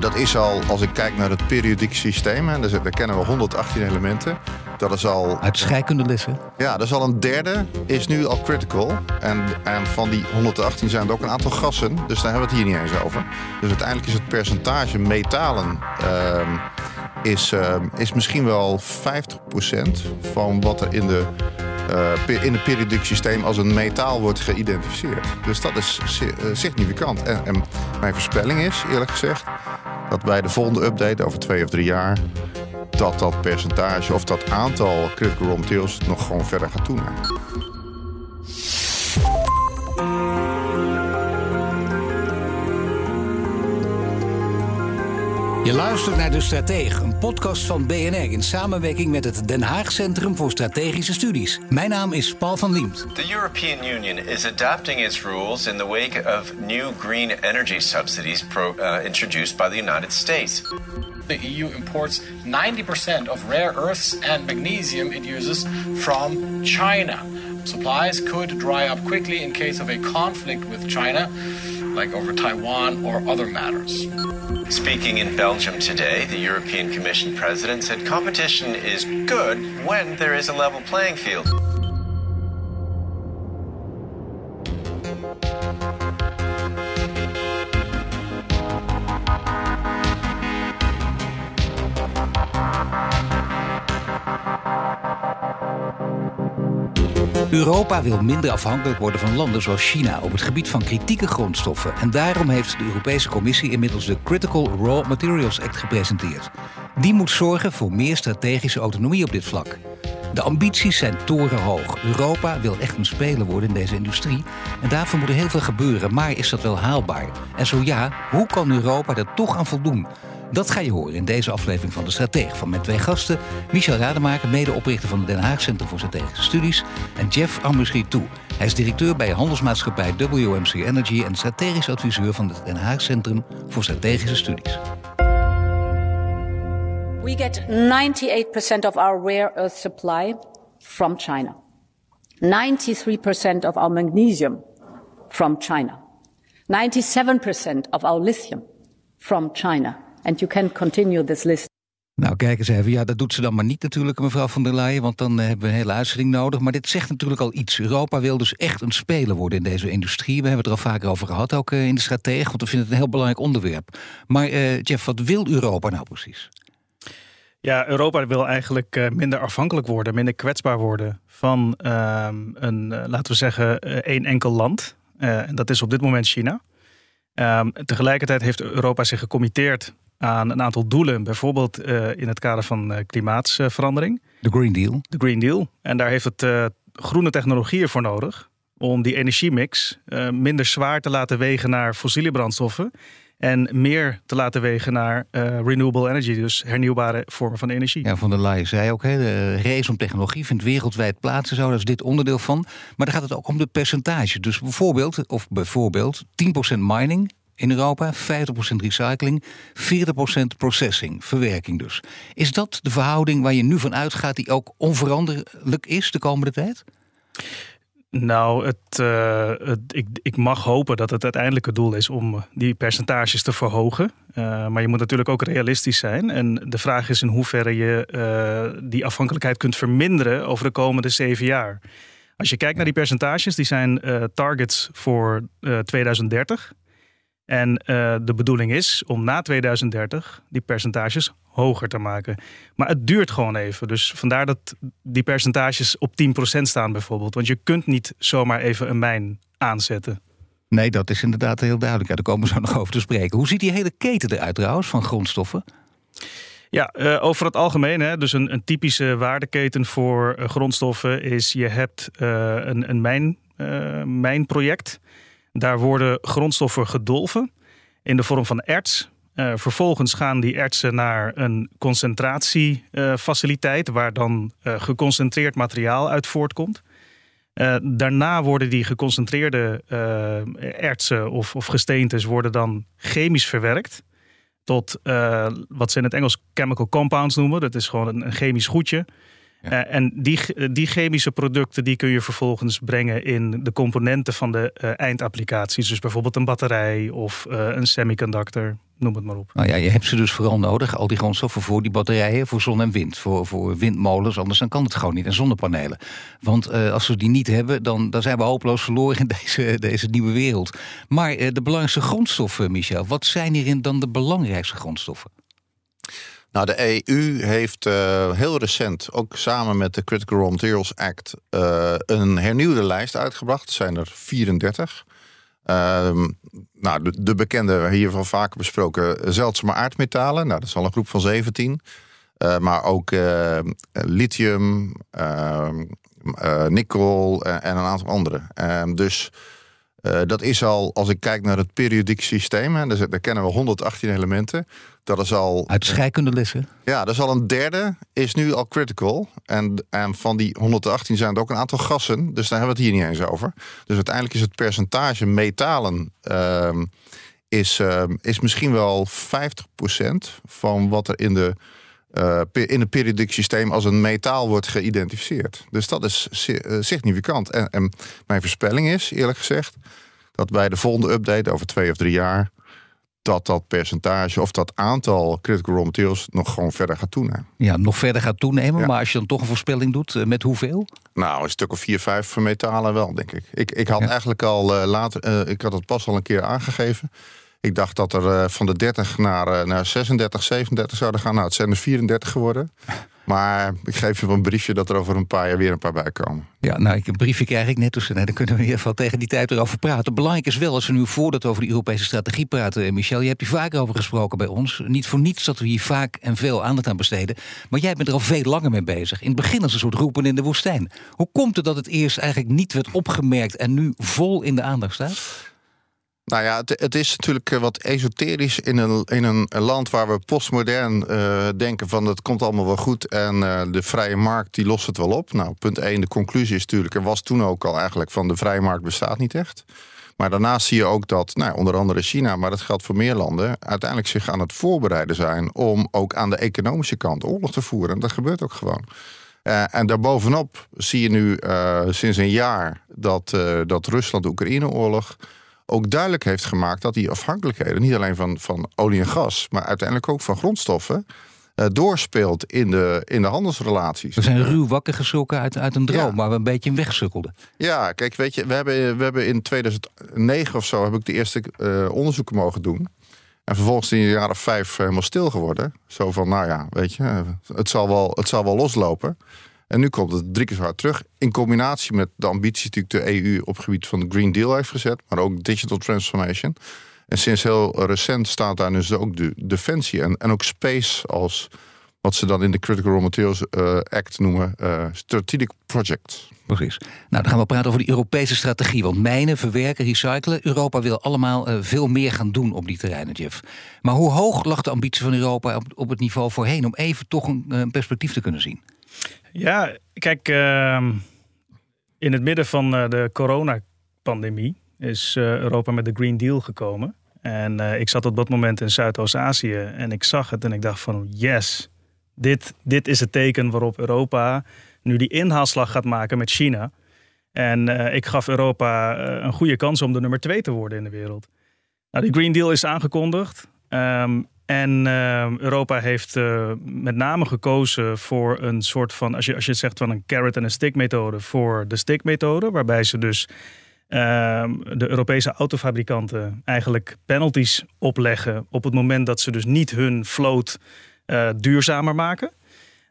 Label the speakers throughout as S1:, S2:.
S1: Dat is al, als ik kijk naar het periodiek systeem, hè, daar, kennen we 118 elementen. Dat is al.
S2: Uit scheikundelessen?
S1: Ja, dat is al een derde, is nu al critical. En, en van die 118 zijn er ook een aantal gassen, dus daar hebben we het hier niet eens over. Dus uiteindelijk is het percentage metalen. Uh, is, uh, is misschien wel 50% van wat er in de uh, in het periodiek systeem als een metaal wordt geïdentificeerd. Dus dat is uh, significant. En, en, mijn voorspelling is, eerlijk gezegd, dat bij de volgende update over twee of drie jaar. dat dat percentage of dat aantal critical raw nog gewoon verder gaat toenemen.
S2: Je luistert naar De Stratege, een podcast van BNR in samenwerking met het Den Haag Centrum voor Strategische Studies. Mijn naam is Paul van Liemt.
S3: The European Union is adapting its rules in the wake of new green energy subsidies pro, uh, introduced by the United States.
S4: The EU imports 90% of rare earths and magnesium it uses from China. Supplies could dry up quickly in case of a conflict with China, like over Taiwan or other matters.
S3: Speaking in Belgium today, the European Commission president said competition is good when there is a level playing field.
S2: Europa wil minder afhankelijk worden van landen zoals China op het gebied van kritieke grondstoffen. En daarom heeft de Europese Commissie inmiddels de Critical Raw Materials Act gepresenteerd. Die moet zorgen voor meer strategische autonomie op dit vlak. De ambities zijn torenhoog. Europa wil echt een speler worden in deze industrie. En daarvoor moet er heel veel gebeuren. Maar is dat wel haalbaar? En zo ja, hoe kan Europa er toch aan voldoen? Dat ga je horen in deze aflevering van De Stratege. Van mijn twee gasten, Michel Rademaker, medeoprichter van het Den Haag Centrum voor Strategische Studies. En Jeff Amuschie-Toe. Hij is directeur bij handelsmaatschappij WMC Energy en strategisch adviseur van het Den Haag Centrum voor Strategische Studies.
S5: We get 98% of our rare earth supply from China. 93% of our magnesium from China. 97% of our lithium from China. And you can continue this list.
S2: Nou, kijk eens even. Ja, dat doet ze dan maar niet natuurlijk, mevrouw van der Leyen. Want dan hebben we een hele uitzending nodig. Maar dit zegt natuurlijk al iets. Europa wil dus echt een speler worden in deze industrie. We hebben het er al vaker over gehad, ook in de strategie. Want we vinden het een heel belangrijk onderwerp. Maar uh, Jeff, wat wil Europa nou precies?
S6: Ja, Europa wil eigenlijk minder afhankelijk worden, minder kwetsbaar worden van uh, een, laten we zeggen, één enkel land. en dat is op dit moment China. Um, tegelijkertijd heeft Europa zich gecommitteerd aan een aantal doelen, bijvoorbeeld in het kader van klimaatsverandering.
S2: De Green Deal.
S6: De Green Deal. En daar heeft het groene technologieën voor nodig om die energiemix minder zwaar te laten wegen naar fossiele brandstoffen en meer te laten wegen naar uh, renewable energy, dus hernieuwbare vormen van energie.
S2: Ja, Van der Leyen zei ook, hè, de race om technologie vindt wereldwijd plaats en zo. Dat is dit onderdeel van. Maar dan gaat het ook om de percentage. Dus bijvoorbeeld, of bijvoorbeeld 10% mining in Europa, 50% recycling, 40% processing, verwerking dus. Is dat de verhouding waar je nu van uitgaat die ook onveranderlijk is de komende tijd?
S6: Nou, het, het, ik, ik, mag hopen dat het uiteindelijke doel is om die percentages te verhogen. Uh, maar je moet natuurlijk ook realistisch zijn. En de vraag is in hoeverre je die afhankelijkheid kunt verminderen over de komende zeven jaar. Als je kijkt naar die percentages, die zijn targets voor 2030. En de bedoeling is om na 2030 die percentages hoger te maken. Maar het duurt gewoon even. Dus vandaar dat die percentages op 10% staan bijvoorbeeld. Want je kunt niet zomaar even een mijn aanzetten.
S2: Nee, dat is inderdaad heel duidelijk. Ja, daar komen we zo nog over te spreken. Hoe ziet die hele keten eruit trouwens van grondstoffen?
S6: Ja, uh, over het algemeen. Hè, dus een, een typische waardeketen voor uh, grondstoffen is... je hebt een, een mijn, mijnproject. Daar worden grondstoffen gedolven in de vorm van erts Uh, vervolgens gaan die ertsen naar een concentratiefaciliteit, waar dan uh, geconcentreerd materiaal uit voortkomt. Daarna worden die geconcentreerde ertsen of, of gesteentes worden dan chemisch verwerkt tot wat ze in het Engels chemical compounds noemen. Dat is gewoon een chemisch goedje. Uh, en die, die chemische producten die kun je vervolgens brengen in de componenten van de uh, eindapplicaties. Dus bijvoorbeeld een batterij of uh, een semiconductor, noem het maar op.
S2: Nou ja, je hebt ze dus vooral nodig, al die grondstoffen voor die batterijen, voor zon en wind, voor, voor windmolens, anders dan kan het gewoon niet. En zonnepanelen. Want als we die niet hebben, dan, dan zijn we hopeloos verloren in deze, deze nieuwe wereld. Maar de belangrijkste grondstoffen, Michel, wat zijn hierin dan de belangrijkste grondstoffen?
S1: Nou, de EU heeft uh, heel recent, ook samen met de Critical Raw Materials Act, uh, een hernieuwde lijst uitgebracht. Het zijn er 34. Uh, nou, de, de, bekende, hiervan vaker besproken, zeldzame aardmetalen. Nou, dat is al een groep van 17. Uh, maar ook lithium, ehm, nikkel en een aantal andere. Ehm, dus uh, dat is al, als ik kijk naar het periodiek systeem, hè, daar, daar, kennen we 118 elementen. Dat is al.
S2: Uit scheikunde
S1: Ja, dat is al een derde, is nu al critical. En, en van die 118 zijn er ook een aantal gassen, dus daar hebben we het hier niet eens over. Dus uiteindelijk is het percentage metalen. Uh, is, uh, is misschien wel 50% van wat er in de uh, in het periodiek systeem als een metaal wordt geïdentificeerd. Dus dat is uh, significant. En, en, mijn voorspelling is, eerlijk gezegd, dat bij de volgende update over twee of drie jaar. Dat dat percentage of dat aantal critical raw materials nog gewoon verder gaat toenemen.
S2: Ja, nog verder gaat toenemen. Ja. Maar als je dan toch een voorspelling doet, uh, met hoeveel?
S1: Nou, een stuk of vier, vijf voor metalen wel, denk ik. Ik, ik had ja. eigenlijk al later, ik had het pas al een keer aangegeven. Ik dacht dat er uh, van de 30 naar, uh, naar 36, 37 zouden gaan. Nou, het zijn er 34 geworden. Maar ik geef je wel een briefje dat er over een paar jaar weer een paar bij komen.
S2: Ja, nou, een briefje krijg ik net, dus nee, dan kunnen we in ieder geval tegen die tijd erover praten. Belangrijk is wel, als we nu voordat over de Europese strategie praten, Michel, je hebt hier vaker over gesproken bij ons. Niet voor niets dat we hier vaak en veel aandacht aan besteden. Maar jij bent er al veel langer mee bezig. In het begin als een soort roepen in de woestijn. Hoe komt het dat het eerst eigenlijk niet werd opgemerkt en nu vol in de aandacht staat?
S1: Nou ja, het, het, is natuurlijk eh, wat esoterisch in een, in een land waar we postmodern uh, denken van het komt allemaal wel goed en uh, de vrije markt die lost het wel op. Nou, punt 1, de conclusie is natuurlijk, er was toen ook al eigenlijk van de vrije markt bestaat niet echt. Maar daarnaast zie je ook dat, nou, onder andere China, maar dat geldt voor meer landen, uiteindelijk zich aan het voorbereiden zijn om ook aan de economische kant oorlog te voeren. En dat gebeurt ook gewoon. Uh, en daarbovenop zie je nu sinds een jaar dat, dat Rusland-Oekraïne-oorlog ook duidelijk heeft gemaakt dat die afhankelijkheden, niet alleen van, van olie en gas, maar uiteindelijk ook van grondstoffen, uh, doorspeelt in de, in de handelsrelaties.
S2: We zijn ruw wakker geschrokken uit, uit een droom, ja. waar we een beetje in wegsukkelden.
S1: Ja, kijk, weet je, we hebben, we hebben in 2009 of zo heb ik de eerste uh, onderzoeken mogen doen. En vervolgens in de jaren vijf helemaal stil geworden. Zo van, nou ja, weet je, het zal wel, het zal wel loslopen. En nu komt het drie keer zo hard terug. In combinatie met de ambities die de EU op het gebied van de Green Deal heeft gezet. Maar ook digital transformation. En sinds heel recent staat daar dus ook de defensie en, en ook space als wat ze dan in de Critical Raw Materials uh, Act noemen, uh, strategic project.
S2: Precies. Nou, dan gaan we praten over die Europese strategie. Want mijnen, verwerken, recyclen. Europa wil allemaal uh, veel meer gaan doen op die terreinen, Jeff. Maar hoe hoog lag de ambitie van Europa op, op het niveau voorheen om even toch een, een perspectief te kunnen zien?
S6: Ja, kijk, uh, in het midden van uh, de coronapandemie is uh, Europa met de Green Deal gekomen. En uh, ik zat op dat moment in Zuidoost-Azië en ik zag het en ik dacht van yes, dit, dit is het teken waarop Europa nu die inhaalslag gaat maken met China. En ik gaf Europa een goede kans om de nummer twee te worden in de wereld. Nou, die Green Deal is aangekondigd. Um, en uh, Europa heeft uh, met name gekozen voor een soort van, als je, als je het zegt van een carrot en een stick methode, voor de stick methode, waarbij ze dus uh, de Europese autofabrikanten eigenlijk penalties opleggen op het moment dat ze dus niet hun vloot eh, duurzamer maken.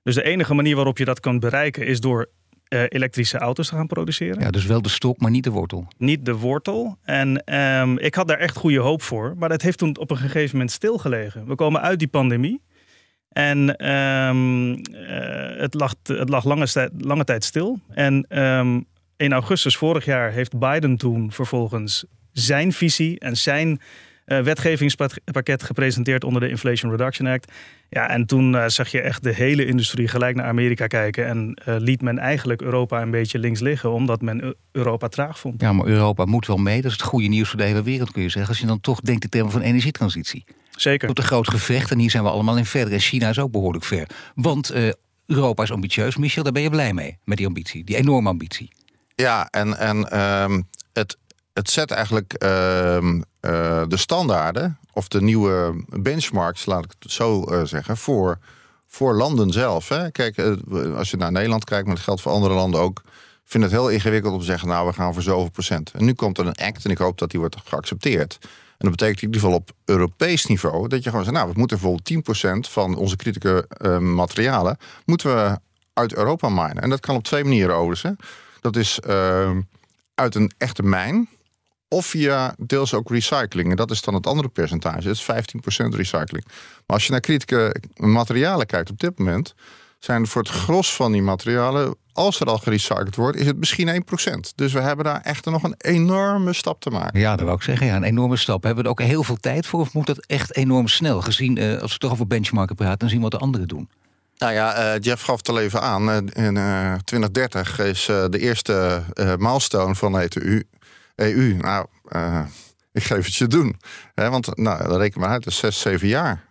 S6: Dus de enige manier waarop je dat kan bereiken is door uh, elektrische auto's te gaan produceren.
S2: Ja, dus wel de stok, maar niet de wortel.
S6: Niet de wortel. En um, ik had daar echt goede hoop voor. Maar dat heeft toen op een gegeven moment stilgelegen. We komen uit die pandemie. En um, uh, het lag, het lag lange, lange tijd stil. En um, in augustus vorig jaar heeft Biden toen vervolgens zijn visie en zijn uh, wetgevingspakket gepresenteerd onder de Inflation Reduction Act. Ja, en toen uh, zag je echt de hele industrie gelijk naar Amerika kijken. En uh, liet men eigenlijk Europa een beetje links liggen, omdat men Europa traag vond.
S2: Ja, maar Europa moet wel mee. Dat is het goede nieuws voor de hele wereld, kun je zeggen. Als je dan toch denkt in termen van energietransitie.
S6: Zeker.
S2: Tot een groot gevecht en hier zijn we allemaal in verder. En China is ook behoorlijk ver. Want Europa is ambitieus, Michel, daar ben je blij mee. Met die ambitie, die enorme ambitie.
S1: Ja, en, en um, het, het zet eigenlijk uh, de standaarden of de nieuwe benchmarks, laat ik het zo uh, zeggen, voor, voor landen zelf. Hè. Kijk, uh, als je naar Nederland kijkt, maar dat geldt voor andere landen ook. vind het heel ingewikkeld om te zeggen, nou, we gaan voor zoveel procent. En nu komt er een act en ik hoop dat die wordt geaccepteerd. En dat betekent in ieder geval op Europees niveau dat je gewoon zegt, nou, we moeten bijvoorbeeld 10% van onze kritieke materialen moeten we uit Europa minen. En dat kan op twee manieren overigens. Dat is ehm, uit een echte mijn. Of via deels ook recycling. En dat is dan het andere percentage. Dat is 15% recycling. Maar als je naar kritieke materialen kijkt op dit moment. zijn voor het gros van die materialen. als er al gerecycled wordt, is het misschien 1%. Dus we hebben daar echt nog een enorme stap te maken.
S2: Ja, dat wil ik zeggen. Ja, een enorme stap. Hebben we er ook heel veel tijd voor? Of moet dat echt enorm snel? Gezien, uh, als we toch over benchmarken praten, dan zien we wat de anderen doen.
S1: Nou ja, uh, Jeff gaf het al even aan. Uh, in uh, 2030 is de eerste milestone van de EU. EU. Nou, ik geef het je doen. Want nou, dat reken maar uit, dat is zes, zeven jaar.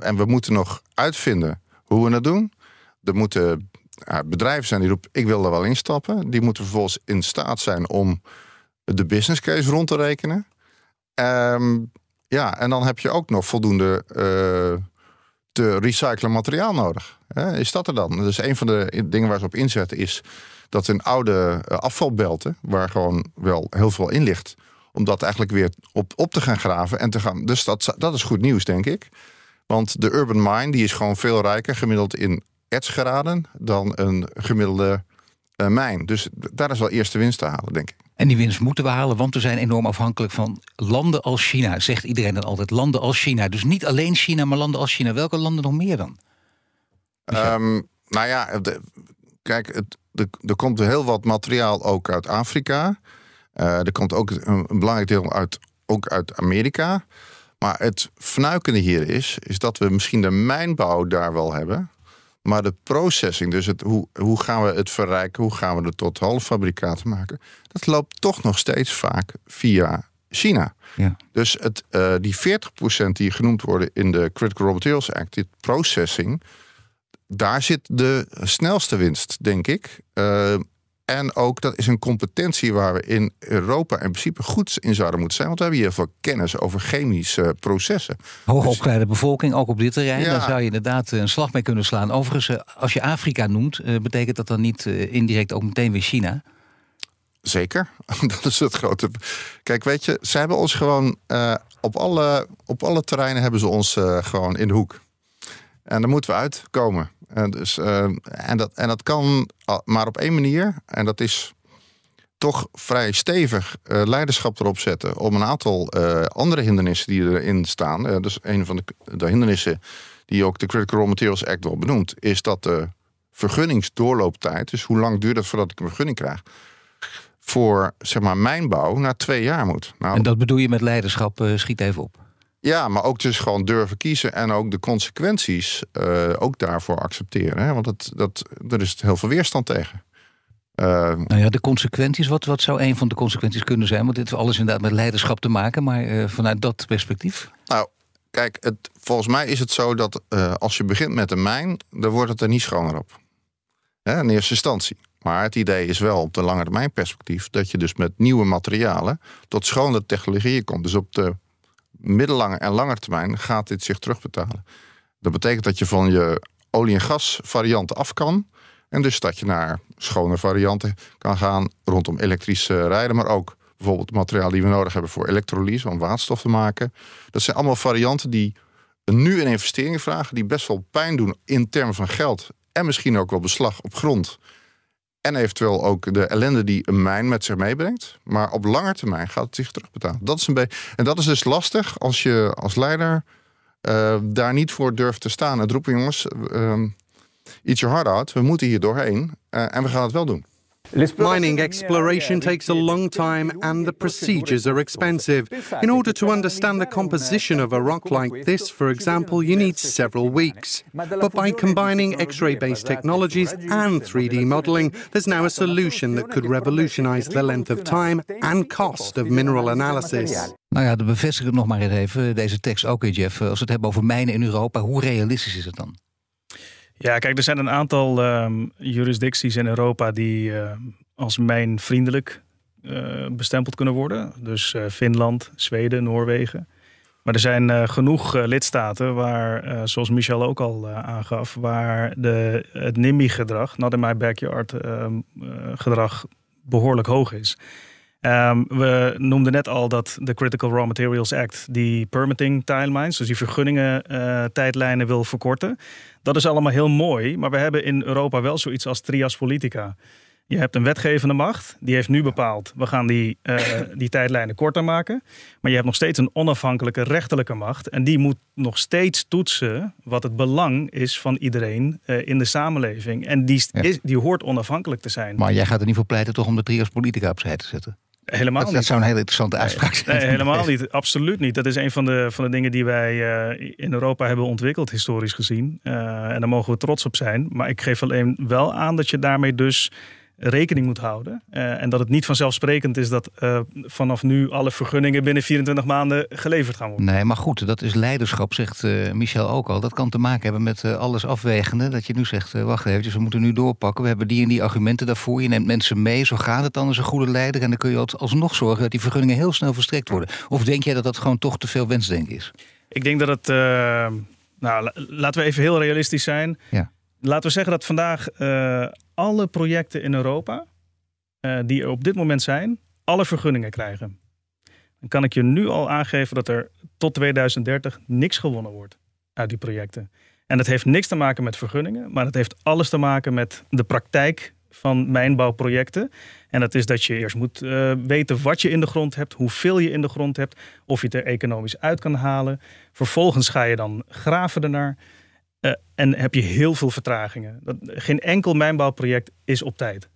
S1: en we moeten nog uitvinden hoe we het doen. Er moeten bedrijven zijn die roepen, ik wil er wel instappen. Die moeten vervolgens in staat zijn om de business case rond te rekenen. Um, ja, en dan heb je ook nog voldoende te recyclen materiaal nodig. Is dat er dan? Dus een van de dingen waar ze op inzetten is dat een oude eh, afvalbelten, waar gewoon wel heel veel in ligt, om dat eigenlijk weer op, op te gaan graven en te gaan. Dus dat, dat is goed nieuws, denk ik. Want de urban mine die is gewoon veel rijker gemiddeld in ertsgeraden dan een gemiddelde uh, mijn. Dus daar is wel eerste winst te halen, denk ik.
S2: En die winst moeten we halen, want we zijn enorm afhankelijk van landen als China. Zegt iedereen dan altijd, landen als China. Dus niet alleen China, maar landen als China. Welke landen nog meer dan?
S1: Um, nou ja, kijk, het, er komt heel wat materiaal ook uit Afrika. Uh, er komt ook een, een, belangrijk deel uit, ook uit Amerika. Maar het fnuikende hier is, is dat we misschien de mijnbouw daar wel hebben. Maar de processing, dus het, hoe, hoe gaan we het verrijken, hoe gaan we het tot halffabrikaten maken, dat loopt toch nog steeds vaak via China. Ja. Dus het, uh, die 40% die genoemd worden in de Critical Raw Materials Act, dit processing, daar zit de snelste winst, denk ik. Uh, en ook dat is een competentie waar we in Europa in principe goed in zouden moeten zijn. Want we hebben hier veel kennis over chemische processen.
S2: Hoogopgeleide dus... bevolking, ook op dit terrein. Daar zou je inderdaad een slag mee kunnen slaan. Overigens, eh, als je Afrika noemt, eh, betekent dat dan niet eh, indirect ook meteen weer China?
S1: Zeker, dat is het grote. Kijk, weet je, ze hebben ons gewoon uh, op, alle, op alle terreinen hebben ze ons uh, gewoon in de hoek. En daar moeten we uitkomen. En, dus, uh, en, dat, en dat kan maar op één manier. En dat is toch vrij stevig uh, leiderschap erop zetten om een aantal andere hindernissen die erin staan. Dus een van de, de, hindernissen die ook de Critical Raw Materials Act wel benoemt, is dat de vergunningsdoorlooptijd, dus hoe lang duurt het voordat ik een vergunning krijg, voor zeg maar mijnbouw naar twee jaar moet.
S2: Nou, en dat bedoel je met leiderschap, schiet even op.
S1: Ja, maar ook dus gewoon durven kiezen en ook de consequenties uh, ook daarvoor accepteren. Hè? Want dat, dat, er is heel veel weerstand tegen.
S2: Uh, nou ja, de consequenties, wat, wat zou een van de consequenties kunnen zijn? Want dit heeft alles inderdaad met leiderschap te maken, maar uh, vanuit dat perspectief?
S1: Nou, kijk, het, volgens mij is het zo dat als je begint met een mijn, dan wordt het er niet schoner op. Hè, in eerste instantie. Maar het idee is wel op de lange termijn perspectief dat je dus met nieuwe materialen tot schone technologieën komt. Dus op de middellange en lange termijn gaat dit zich terugbetalen. Dat betekent dat je van je olie- en gas varianten af kan. En dus dat je naar schone varianten kan gaan rondom elektrisch rijden, maar ook bijvoorbeeld materiaal die we nodig hebben voor elektrolyse, om waterstof te maken. Dat zijn allemaal varianten die nu een investering vragen, die best wel pijn doen in termen van geld en misschien ook wel beslag op grond. En eventueel ook de ellende die een mijn met zich meebrengt. Maar op lange termijn gaat het zich terugbetalen. Dat is een. En dat is dus lastig als je als leider uh, daar niet voor durft te staan. En roepen jongens, uh, eat your heart out. We moeten hier doorheen. Uh, en we gaan het wel doen.
S7: Mining exploration takes a long time and the procedures are expensive. In order to understand the composition of a rock like this, for example, you need several weeks. But by combining X ray based technologies and 3D modeling, there's now a solution that could revolutionize the length of time and cost of mineral analysis.
S2: Nou ja, dan bevestig het nog maar eens even, deze tekst ook weer, Jeff. Als we het hebben over mijnen in Europa, hoe realistisch is het dan?
S6: Ja, kijk, er zijn een aantal um, jurisdicties in Europa die uh, als mijnvriendelijk uh, bestempeld kunnen worden. Dus uh, Finland, Zweden, Noorwegen. Maar er zijn uh, genoeg lidstaten waar, zoals Michel ook al aangaf, waar de, het NIMBY-gedrag, not in my backyard, ehm, gedrag behoorlijk hoog is. Um, we noemden net al dat de Critical Raw Materials Act die permitting timelines, dus die vergunningen uh, tijdlijnen wil verkorten. Dat is allemaal heel mooi, maar we hebben in Europa wel zoiets als trias politica. Je hebt een wetgevende macht, die heeft nu bepaald, we gaan die, uh, die tijdlijnen korter maken. Maar je hebt nog steeds een onafhankelijke rechterlijke macht. En die moet nog steeds toetsen wat het belang is van iedereen uh, in de samenleving. En die, is, die hoort onafhankelijk te zijn.
S2: Maar jij gaat er niet voor pleiten toch om de trias politica opzij te zetten?
S6: Helemaal
S2: dat,
S6: niet.
S2: Dat zou een hele interessante uitspraak zijn.
S6: Nee, helemaal niet. Absoluut niet. Dat is een van de, van de dingen die wij uh, in Europa hebben ontwikkeld, historisch gezien. Uh, en daar mogen we trots op zijn. Maar ik geef alleen wel aan dat je daarmee dus rekening moet houden. Uh, en dat het niet vanzelfsprekend is dat uh, vanaf nu alle vergunningen binnen 24 maanden geleverd gaan worden.
S2: Nee, maar goed, dat is leiderschap, zegt uh, Michel ook al. Dat kan te maken hebben met alles afwegende. Dat je nu zegt, wacht even, we moeten nu doorpakken. We hebben die en die argumenten daarvoor. Je neemt mensen mee, zo gaat het dan als een goede leider. En dan kun je alsnog zorgen dat die vergunningen heel snel verstrekt worden. Of denk jij dat dat gewoon toch te veel wensdenken is?
S6: Ik denk dat het, nou laten we even heel realistisch zijn.
S2: Ja.
S6: Laten we zeggen dat vandaag alle projecten in Europa uh, die er op dit moment zijn, alle vergunningen krijgen. Dan kan ik je nu al aangeven dat er tot 2030 niks gewonnen wordt uit die projecten. En dat heeft niks te maken met vergunningen, maar het heeft alles te maken met de praktijk van mijnbouwprojecten. En dat is dat je eerst moet uh, weten wat je in de grond hebt, hoeveel je in de grond hebt, of je het er economisch uit kan halen. Vervolgens ga je dan graven ernaar. Uh, en heb je heel veel vertragingen. Dat, geen enkel mijnbouwproject is op tijd.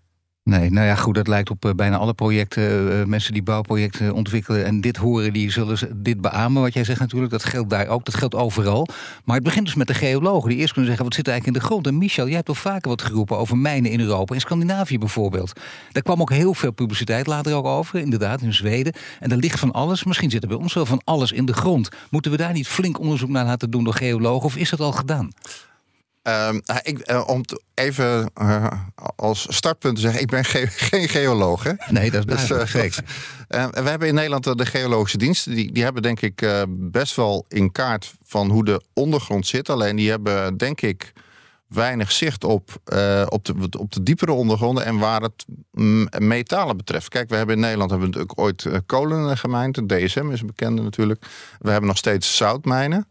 S2: Nee, nou ja, goed, dat lijkt op uh, bijna alle projecten. Uh, mensen die bouwprojecten ontwikkelen en dit horen, die zullen dit beamen. Wat jij zegt natuurlijk, dat geldt daar ook, dat geldt overal. Maar het begint dus met de geologen, die eerst kunnen zeggen, wat zit er eigenlijk in de grond? En Michel, jij hebt al vaker wat geroepen over mijnen in Europa, in Scandinavië bijvoorbeeld. Daar kwam ook heel veel publiciteit later ook over, inderdaad, in Zweden. En er ligt van alles, misschien zit er bij ons wel van alles in de grond. Moeten we daar niet flink onderzoek naar laten doen door geologen, of is dat al gedaan?
S1: Um, ik, uh, om even uh, als startpunt te zeggen, ik ben ge geen geoloog. Hè?
S2: Nee, dat is dus, uh,
S1: we hebben in Nederland de geologische diensten. Die, die hebben denk ik best wel in kaart van hoe de ondergrond zit. Alleen die hebben denk ik weinig zicht op, op, de, op de diepere ondergronden en waar het metalen betreft. Kijk, we hebben in Nederland hebben we natuurlijk ooit kolen gemijnd. De DSM is een bekende natuurlijk. We hebben nog steeds zoutmijnen.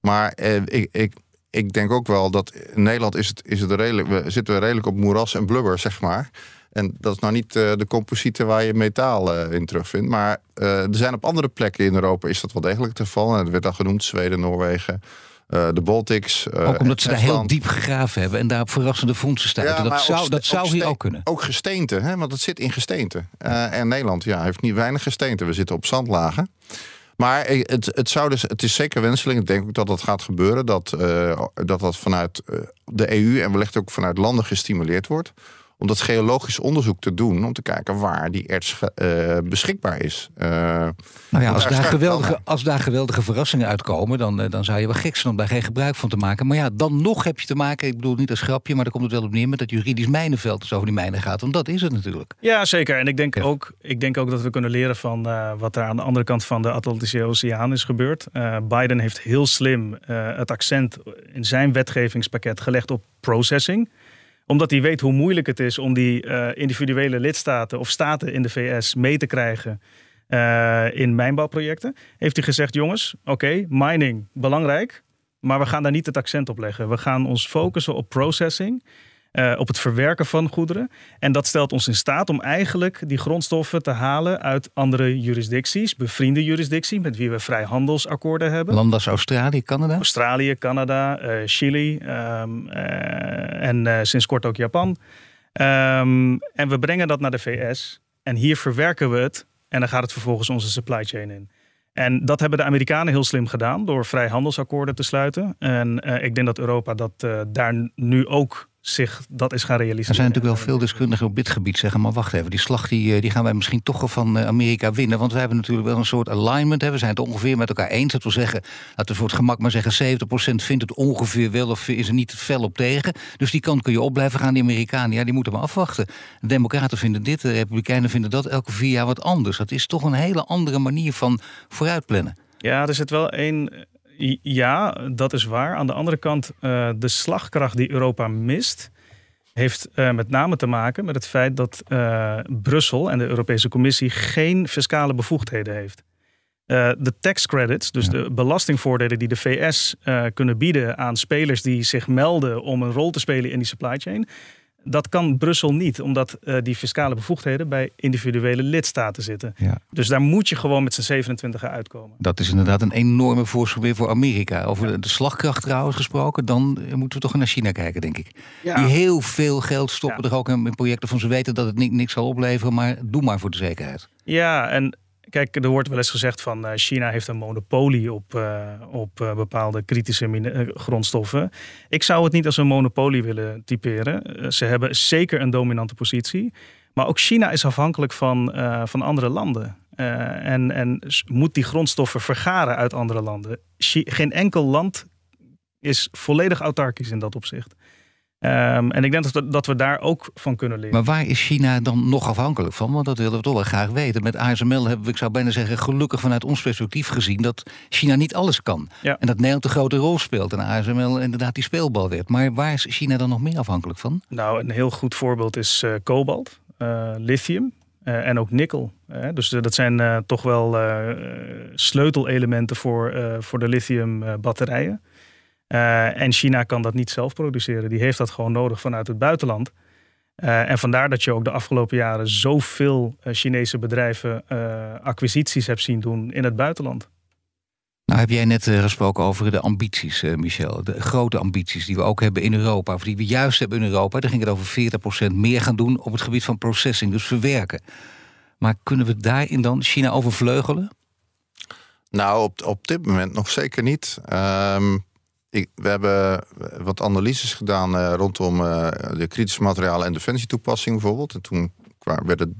S1: Maar ik, ik, ik denk ook wel dat in Nederland is het, is het redelijk, we zitten redelijk op moeras en blubber, zeg maar. En dat is nou niet uh, de composieten waar je metaal uh, in terugvindt. Maar uh, er zijn op andere plekken in Europa is dat wel degelijk het geval. En het werd al genoemd, Zweden, Noorwegen. de Baltics.
S2: ook omdat ze daar heel diep gegraven hebben en daar op verrassende fondsen staan. Ja, dat zou, dat zou hier ook kunnen.
S1: Ook gesteente, hè? want het zit in gesteente. en Nederland ja, heeft niet weinig gesteente. We zitten op zandlagen. Maar het, het, zou dus, het is zeker wenselijk. Ik denk ook dat dat gaat gebeuren. Dat uh, dat, dat vanuit de EU en wellicht ook vanuit landen gestimuleerd wordt om dat geologisch onderzoek te doen. Om te kijken waar die erts uh, beschikbaar is. Uh,
S2: nou ja, als daar, geweldige, als daar geweldige verrassingen uitkomen... Dan, uh, dan zou je wel gek zijn om daar geen gebruik van te maken. Maar ja, dan nog heb je te maken... ik bedoel niet als grapje, maar daar komt het wel op neer... met dat juridisch mijnenveld dus over die mijnen gaat. Want dat is het natuurlijk.
S6: Ja, zeker. En ik denk, ja. ook, ik denk ook dat we kunnen leren van... wat er aan de andere kant van de Atlantische Oceaan is gebeurd. Biden heeft heel slim het accent in zijn wetgevingspakket gelegd op processing omdat hij weet hoe moeilijk het is om die uh, individuele lidstaten of staten in de VS mee te krijgen uh, in mijnbouwprojecten. Heeft hij gezegd: jongens, oké, mining belangrijk, maar we gaan daar niet het accent op leggen. We gaan ons focussen op processing. Uh, op het verwerken van goederen. En dat stelt ons in staat om eigenlijk die grondstoffen te halen uit andere jurisdicties, bevriende jurisdicties, met wie we vrijhandelsakkoorden hebben.
S2: Landen als Australië, Canada?
S6: Australië, Canada, uh, Chili um, uh, en sinds kort ook Japan. Ehm, en we brengen dat naar de VS. En hier verwerken we het. En dan gaat het vervolgens onze supply chain in. En dat hebben de Amerikanen heel slim gedaan door vrijhandelsakkoorden te sluiten. En uh, ik denk dat Europa dat uh, daar nu ook zich dat is gaan realiseren.
S2: Er zijn natuurlijk wel veel deskundigen op dit gebied zeggen, maar wacht even, die slag die, eh, die gaan wij misschien toch van eh, Amerika winnen. Want we hebben natuurlijk wel een soort alignment. Hè. We zijn het ongeveer met elkaar eens. Dat wil zeggen, laten we voor het gemak maar zeggen, 70% vindt het ongeveer wel of is er niet fel op tegen. Dus die kant kun je op blijven gaan. Die Amerikanen, ja, die moeten maar afwachten. De Democraten vinden dit, de Republikeinen vinden dat elke vier jaar wat anders. Dat is toch een hele andere manier van vooruitplannen.
S6: Ja, er zit wel één ja, dat is waar. Aan de andere kant, uh, de slagkracht die Europa mist, heeft uh, met name te maken met het feit dat uh, Brussel en de Europese Commissie geen fiscale bevoegdheden heeft. de tax credits, dus ja. de belastingvoordelen die de VS kunnen bieden aan spelers die zich melden om een rol te spelen in die supply chain, dat kan Brussel niet, omdat uh, die fiscale bevoegdheden bij individuele lidstaten zitten. Ja. Dus daar moet je gewoon met z'n 27 uitkomen.
S2: Dat is inderdaad een enorme voorstel weer voor Amerika. Over ja. de slagkracht trouwens gesproken, dan moeten we toch naar China kijken, denk ik. Ja. Die heel veel geld stoppen er ook in projecten van ze weten dat het niks zal opleveren, maar doe maar voor de zekerheid.
S6: Ja, en Kijk, er wordt wel eens gezegd van uh, China heeft een monopolie op, uh, op uh, bepaalde kritische grondstoffen. Ik zou het niet als een monopolie willen typeren. ze hebben zeker een dominante positie. Maar ook China is afhankelijk van, van andere landen. en, en moet die grondstoffen vergaren uit andere landen. Geen enkel land is volledig autarkisch in dat opzicht. Um, en ik denk dat we, dat we daar ook van kunnen leren.
S2: Maar waar is China dan nog afhankelijk van? Want dat willen we toch wel graag weten. Met ASML hebben we, ik zou bijna zeggen, gelukkig vanuit ons perspectief gezien dat China niet alles kan. Ja. En dat Nederland een grote rol speelt. En ASML inderdaad die speelbal werd. Maar waar is China dan nog meer afhankelijk van?
S6: Nou, een heel goed voorbeeld is uh, kobalt, uh, lithium. Uh, en ook nikkel. dus dat zijn toch wel sleutelelementen voor, voor de lithium batterijen. Uh, en China kan dat niet zelf produceren. Die heeft dat gewoon nodig vanuit het buitenland. Uh, en vandaar dat je ook de afgelopen jaren zoveel uh, Chinese bedrijven acquisities hebt zien doen in het buitenland.
S2: Nou heb jij net gesproken over de ambities, Michel. De grote ambities die we ook hebben in Europa. Of die we juist hebben in Europa. Daar ging het over 40% meer gaan doen op het gebied van processing. Dus verwerken. Maar kunnen we daarin dan China overvleugelen?
S1: Nou, op, op dit moment nog zeker niet. Um ik, we hebben wat analyses gedaan uh, rondom uh, de kritische materialen en defensietoepassing bijvoorbeeld. En toen kwam, de,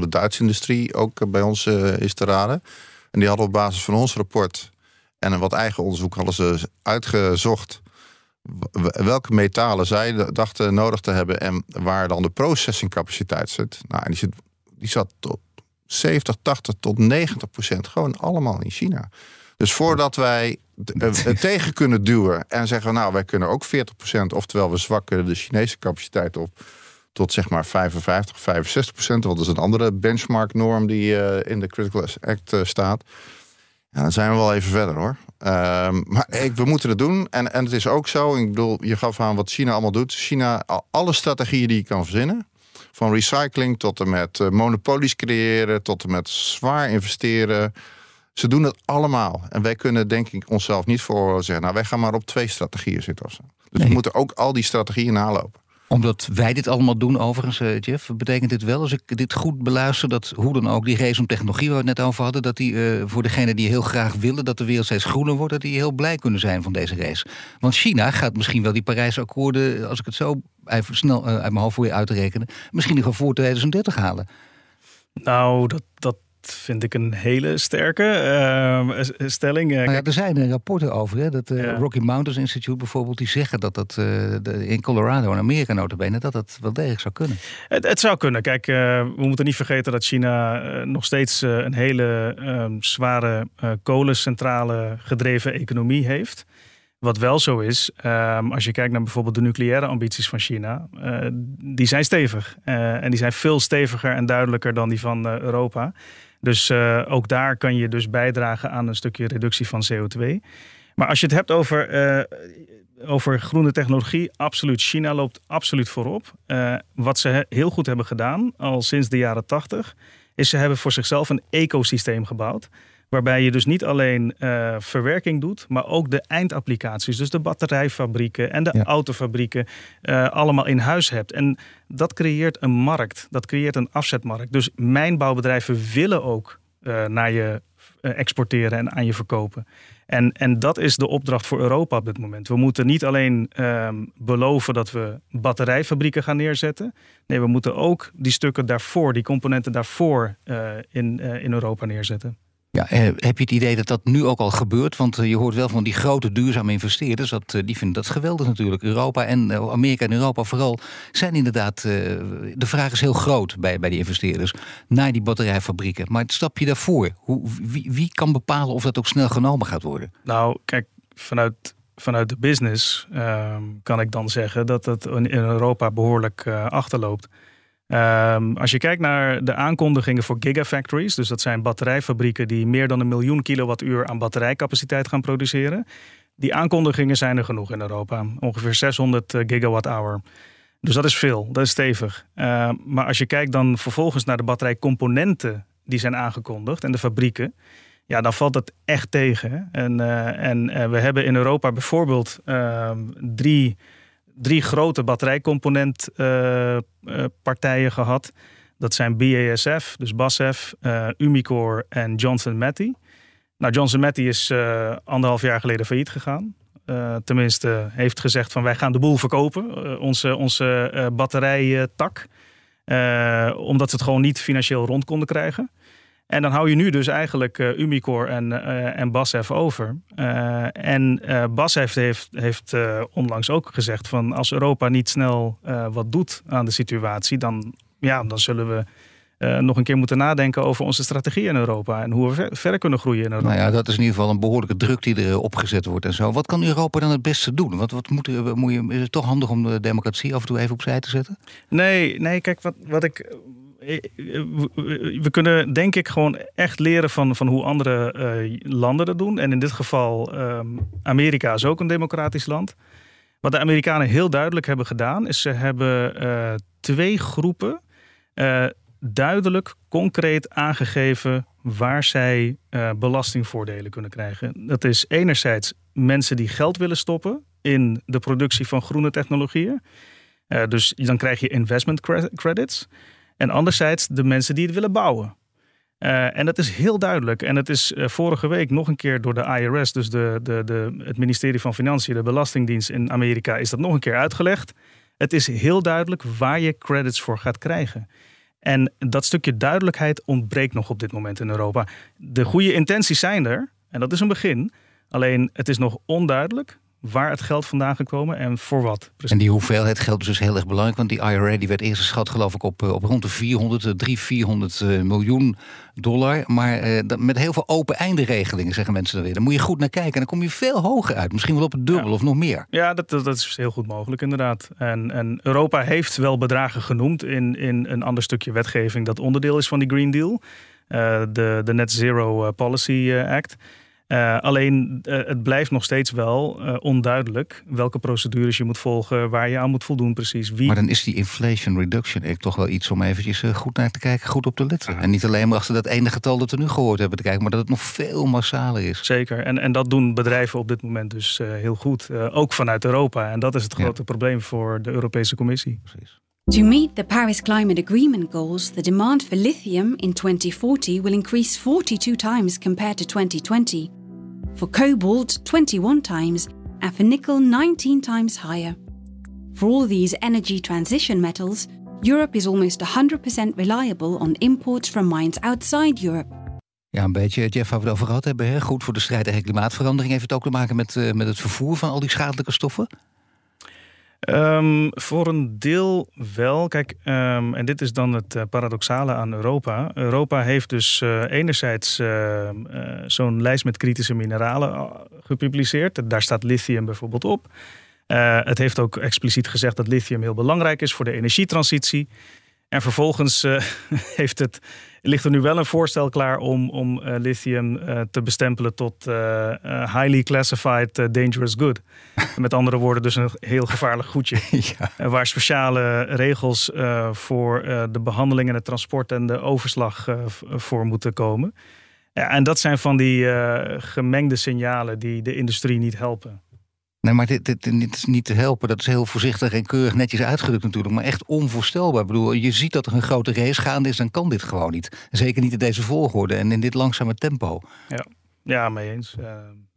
S1: de Duitse industrie ook bij ons is te raden. En die hadden op basis van ons rapport en wat eigen onderzoek hadden ze uitgezocht welke metalen zij dachten nodig te hebben en waar dan de processingcapaciteit zit. Nou, en die, zit, die zat tot 70, 80 tot 90 procent gewoon allemaal in China. Dus voordat wij het tegen kunnen duwen en zeggen, nou, wij kunnen ook 40%, oftewel we zwakken de Chinese capaciteit op tot zeg maar 55, 65 procent. Dat is een andere benchmark-norm die uh, in de Critical Act uh, staat. Ja, dan zijn we wel even verder hoor. Um, maar ik, we moeten het doen. En, en het is ook zo, ik bedoel, je gaf aan wat China allemaal doet. China, alle strategieën die je kan verzinnen. Van recycling tot en met monopolies creëren, tot en met zwaar investeren. Ze doen het allemaal. En wij kunnen denk ik onszelf niet voor zeggen... nou, wij gaan maar op twee strategieën zitten of zo. Dus we moeten ook al die strategieën nalopen
S2: omdat wij dit allemaal doen, overigens, uh, Jeff, betekent dit wel, als ik dit goed beluister, dat hoe dan ook die race om technologie waar we het net over hadden, dat die uh, voor degenen die heel graag willen dat de wereld steeds groener wordt, dat die heel blij kunnen zijn van deze race. Want China gaat misschien wel die Parijse akkoorden, als ik het zo even snel uh, uit mijn hoofd voor je uitrekenen, misschien nog voor 2030 halen.
S6: Nou, dat, dat vind ik een hele sterke uh, stelling.
S2: Nou ja, er zijn rapporten over. Hè, dat uh, Rocky Mountains Institute bijvoorbeeld, die zeggen dat dat uh, in Colorado en Amerika notabene, dat dat wel degelijk zou kunnen.
S6: Het, het zou kunnen. Kijk, we moeten niet vergeten dat China nog steeds een hele ehm, zware kolencentrale gedreven economie heeft. Wat wel zo is, um, als je kijkt naar bijvoorbeeld de nucleaire ambities van China, die zijn stevig. En die zijn veel steviger en duidelijker dan die van Europa. Dus uh, ook daar kan je dus bijdragen aan een stukje reductie van CO2. Maar als je het hebt over, uh, over groene technologie, absoluut. China loopt absoluut voorop. Uh, wat ze heel goed hebben gedaan, al sinds de jaren 80, is ze hebben voor zichzelf een ecosysteem gebouwd Waarbij je dus niet alleen uh, verwerking doet, maar ook de eindapplicaties. Dus de batterijfabrieken en de autofabrieken uh, allemaal in huis hebt. En dat creëert een markt. Dat creëert een afzetmarkt. Dus mijnbouwbedrijven willen ook uh, naar je exporteren en aan je verkopen. En, en dat is de opdracht voor Europa op dit moment. We moeten niet alleen um, beloven dat we batterijfabrieken gaan neerzetten. Nee, we moeten ook die stukken daarvoor, die componenten daarvoor uh, in, uh, in Europa neerzetten.
S2: Eh, heb je het idee dat dat nu ook al gebeurt? Want je hoort wel van die grote duurzame investeerders. Dat, die vinden dat geweldig natuurlijk. Europa en Amerika en Europa vooral zijn inderdaad. de vraag is heel groot bij, bij die investeerders. Naar die batterijfabrieken. Maar het stapje daarvoor. Hoe, wie, wie kan bepalen of dat ook snel genomen gaat worden?
S6: Nou, kijk, vanuit vanuit de business um, kan ik dan zeggen dat het in Europa behoorlijk achterloopt. Um, als je kijkt naar de aankondigingen voor gigafactories, dus dat zijn batterijfabrieken die meer dan een miljoen kilowattuur aan batterijcapaciteit gaan produceren. Die aankondigingen zijn er genoeg in Europa, ongeveer 600 uh, gigawatt-hour. Dus dat is veel, dat is stevig. Uh, maar als je kijkt dan vervolgens naar de batterijcomponenten die zijn aangekondigd en de fabrieken, ja, dan valt het echt tegen. En, uh, en uh, we hebben in Europa bijvoorbeeld uh, drie, drie grote batterijcomponentpartijen gehad. Dat zijn BASF, dus BASF, Umicore en Johnson Matthey. Nou, Johnson Matthey is anderhalf jaar geleden failliet gegaan. tenminste, heeft gezegd van wij gaan de boel verkopen, onze, onze batterijtak. omdat ze het gewoon niet financieel rond konden krijgen. En dan hou je nu dus eigenlijk uh, Umicore en, uh, en BASF over. Uh, en BASF heeft, heeft onlangs ook gezegd van als Europa niet snel wat doet aan de situatie, dan, ja, dan zullen we nog een keer moeten nadenken over onze strategie in Europa en hoe we ver, verder kunnen groeien in Europa.
S2: Nou ja, dat is in ieder geval een behoorlijke druk die er opgezet wordt en zo. Wat kan Europa dan het beste doen? Wat, wat moet, moet je, is het toch handig om de democratie af en toe even opzij te zetten?
S6: Nee, nee kijk, wat, wat ik we kunnen denk ik gewoon echt leren van, van hoe andere uh, landen dat doen. En in dit geval, um, Amerika is ook een democratisch land. Wat de Amerikanen heel duidelijk hebben gedaan, is ze hebben twee groepen duidelijk, concreet aangegeven waar zij belastingvoordelen kunnen krijgen. Dat is enerzijds mensen die geld willen stoppen in de productie van groene technologieën. dus dan krijg je investment credits. En anderzijds de mensen die het willen bouwen. Uh, en dat is heel duidelijk. En het is uh, vorige week nog een keer door de IRS, dus de, de, de, het ministerie van Financiën, de Belastingdienst in Amerika, is dat nog een keer uitgelegd. Het is heel duidelijk waar je credits voor gaat krijgen. En dat stukje duidelijkheid ontbreekt nog op dit moment in Europa. De goede intenties zijn er, en dat is een begin. Alleen het is nog onduidelijk waar het geld vandaan gekomen en voor wat.
S2: Precies. En die hoeveelheid geld is dus heel erg belangrijk. Want die IRA die werd eerst geschat geloof ik op, eh, op rond de 400, 300, 400 miljoen dollar. Maar eh, met heel veel open einde regelingen zeggen mensen dan weer. Daar moet je goed naar kijken. En dan kom je veel hoger uit. Misschien wel op het dubbel of nog meer.
S6: Ja, dat, dat, is heel goed mogelijk inderdaad. En, en Europa heeft wel bedragen genoemd in, in een ander stukje wetgeving... dat onderdeel is van die Green Deal. Uh, de, de Net Zero Policy Act... Uh, alleen uh, het blijft nog steeds wel uh, onduidelijk welke procedures je moet volgen, waar je aan moet voldoen precies. Wie...
S2: Maar dan is die Inflation Reduction Act toch wel iets om eventjes goed naar te kijken, goed op te letten. En niet alleen maar achter dat ene getal dat we nu gehoord hebben te kijken, maar dat het nog veel massaler is.
S6: Zeker, en, en dat doen bedrijven op dit moment dus heel goed, ook vanuit Europa. En dat is het grote ja. probleem voor de Europese Commissie. Precies.
S8: To meet the Paris Climate Agreement goals, the demand for lithium in 2040 will increase 42 times compared to 2020. For cobalt 21 times, and for nickel 19 times higher. For all these energy transition metals, Europe is almost 100% reliable on imports from mines outside Europe.
S2: Ja, een beetje, Jeff, waar we het over gehad hebben. Hè? Goed voor de strijd tegen klimaatverandering. Heeft het ook te maken met, uh, met het vervoer van al die schadelijke stoffen?
S6: Um, voor een deel wel. Kijk, um, en dit is dan het uh, paradoxale aan Europa. Europa heeft dus uh, enerzijds uh, zo'n lijst met kritische mineralen gepubliceerd. Daar staat lithium bijvoorbeeld op. het heeft ook expliciet gezegd dat lithium heel belangrijk is voor de energietransitie. En vervolgens heeft het ligt er nu wel een voorstel klaar om, om uh, lithium uh, te bestempelen tot highly classified dangerous good. Met andere woorden, dus een heel gevaarlijk goedje. ja. waar speciale regels voor de behandeling en het transport en de overslag voor moeten komen. Ja, en dat zijn van die gemengde signalen die de industrie niet helpen.
S2: Nee, maar dit, dit, is niet te helpen. Dat is heel voorzichtig en keurig netjes uitgedrukt natuurlijk. Maar echt onvoorstelbaar. Ik bedoel, je ziet dat er een grote race gaande is, dan kan dit gewoon niet. Zeker niet in deze volgorde en in dit langzame tempo.
S6: Ja, ja mee eens. Uh,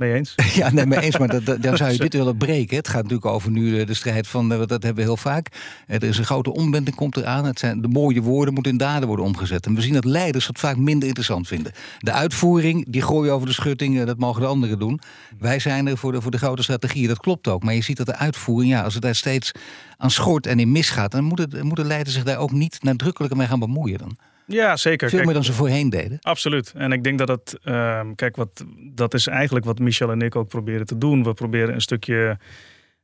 S6: mee eens.
S2: ja, nee, mee eens. Maar dat, dan zou je dit willen breken. Het gaat natuurlijk over nu eh, de strijd van, uh, dat hebben we heel vaak. Er is een grote omwenting, komt eraan. Het zijn, de mooie woorden moeten in daden worden omgezet. En we zien dat leiders dat vaak minder interessant vinden. De uitvoering, die gooien over de schutting, dat mogen de anderen doen. Wij zijn er voor de, voor de grote strategie, dat klopt ook. Maar je ziet dat de uitvoering, ja, als het daar steeds aan schort en in misgaat... dan moeten, moeten leiders zich daar ook niet nadrukkelijker mee gaan bemoeien dan.
S6: Ja, zeker.
S2: Veel meer dan ze voorheen deden.
S6: Absoluut. En ik denk dat het, ehm, kijk, wat, dat is eigenlijk wat Michel en ik ook proberen te doen. We proberen een stukje,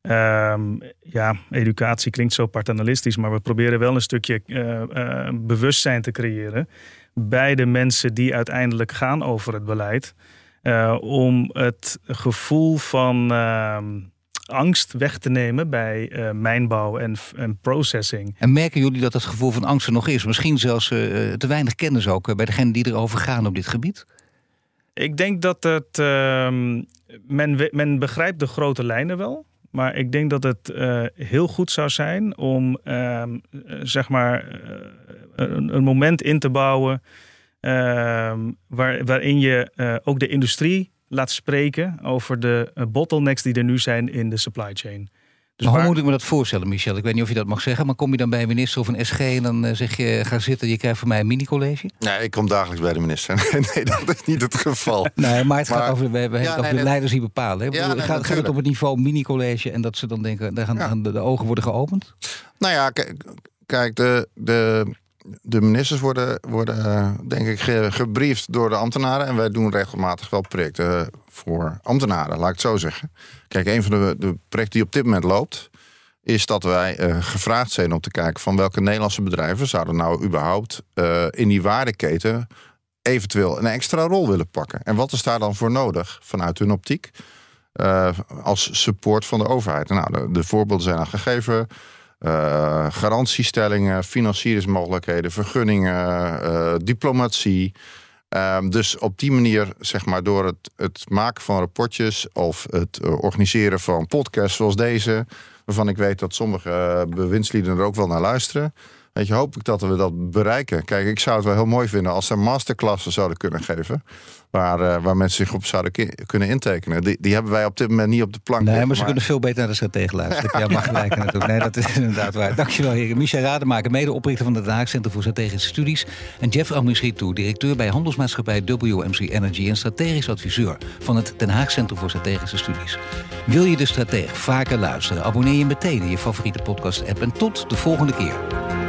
S6: ehm, ja, educatie klinkt zo paternalistisch, maar we proberen wel een stukje uh, uh, bewustzijn te creëren bij de mensen die uiteindelijk gaan over het beleid. Uh, om het gevoel van ehm, angst weg te nemen bij uh, mijnbouw en, en processing.
S2: En merken jullie dat het gevoel van angst er nog is? Misschien zelfs uh, te weinig kennis ook bij degenen die erover gaan op dit gebied?
S6: Ik denk dat het. Uh, men, men begrijpt de grote lijnen wel. Maar ik denk dat het heel goed zou zijn om ehm, zeg maar een, een, moment in te bouwen. Ehm, waar, waarin je ook de industrie laat spreken over de eh, bottlenecks die er nu zijn in de supply chain.
S2: Dus maar hoe moet ik me dat voorstellen, Michel? Ik weet niet of je dat mag zeggen, maar kom je dan bij een minister of een SG en dan uh, zeg je: ga zitten, je krijgt van mij een mini-college?
S1: Nee, ik kom dagelijks bij de minister. nee, dat is niet het geval.
S2: nee, maar het gaat over, we hebben over de leiders die bepalen. Ja, nee, gaat, gaat, het op het niveau mini-college en dat ze dan denken: daar gaan, de, de, ogen worden geopend?
S1: Nou ja, kijk, de, de, de ministers worden, worden eh, denk ik, gebriefd door de ambtenaren. En wij doen regelmatig wel projecten voor ambtenaren, laat ik het zo zeggen. Kijk, een van de, projecten die op dit moment loopt, is dat wij uh, gevraagd zijn om te kijken van welke Nederlandse bedrijven zouden nou überhaupt in die waardeketen eventueel een extra rol willen pakken. En wat is daar dan voor nodig vanuit hun optiek? Als support van de overheid. Nou, de, de voorbeelden zijn al gegeven. Uh, garantiestellingen, financieringsmogelijkheden, vergunningen, uh, diplomatie. Um, dus op die manier, zeg maar, door het, het maken van rapportjes of het uh, organiseren van podcasts zoals deze, waarvan ik weet dat sommige bewindslieden er ook wel naar luisteren. Weet je, hoop ik dat we dat bereiken. Kijk, ik zou het wel heel mooi vinden als ze masterklassen zouden kunnen geven waar, uh, waar mensen zich op zouden kunnen intekenen. Die, die hebben wij op dit moment niet op de plank.
S2: Nee, maar ze kunnen veel beter naar de stratege luisteren. ja, mag gelijk natuurlijk. Nee, dat is inderdaad waar. Dankjewel, heren. Michel Rademaker, medeoprichter van het Den Haag Centrum voor Strategische Studies. En Jeff Amisritou, directeur bij handelsmaatschappij WMC Energy en strategisch adviseur van het Den Haag Centrum voor Strategische Studies. Wil je de stratege vaker luisteren? Abonneer je meteen in je favoriete podcast-app. En tot de volgende keer.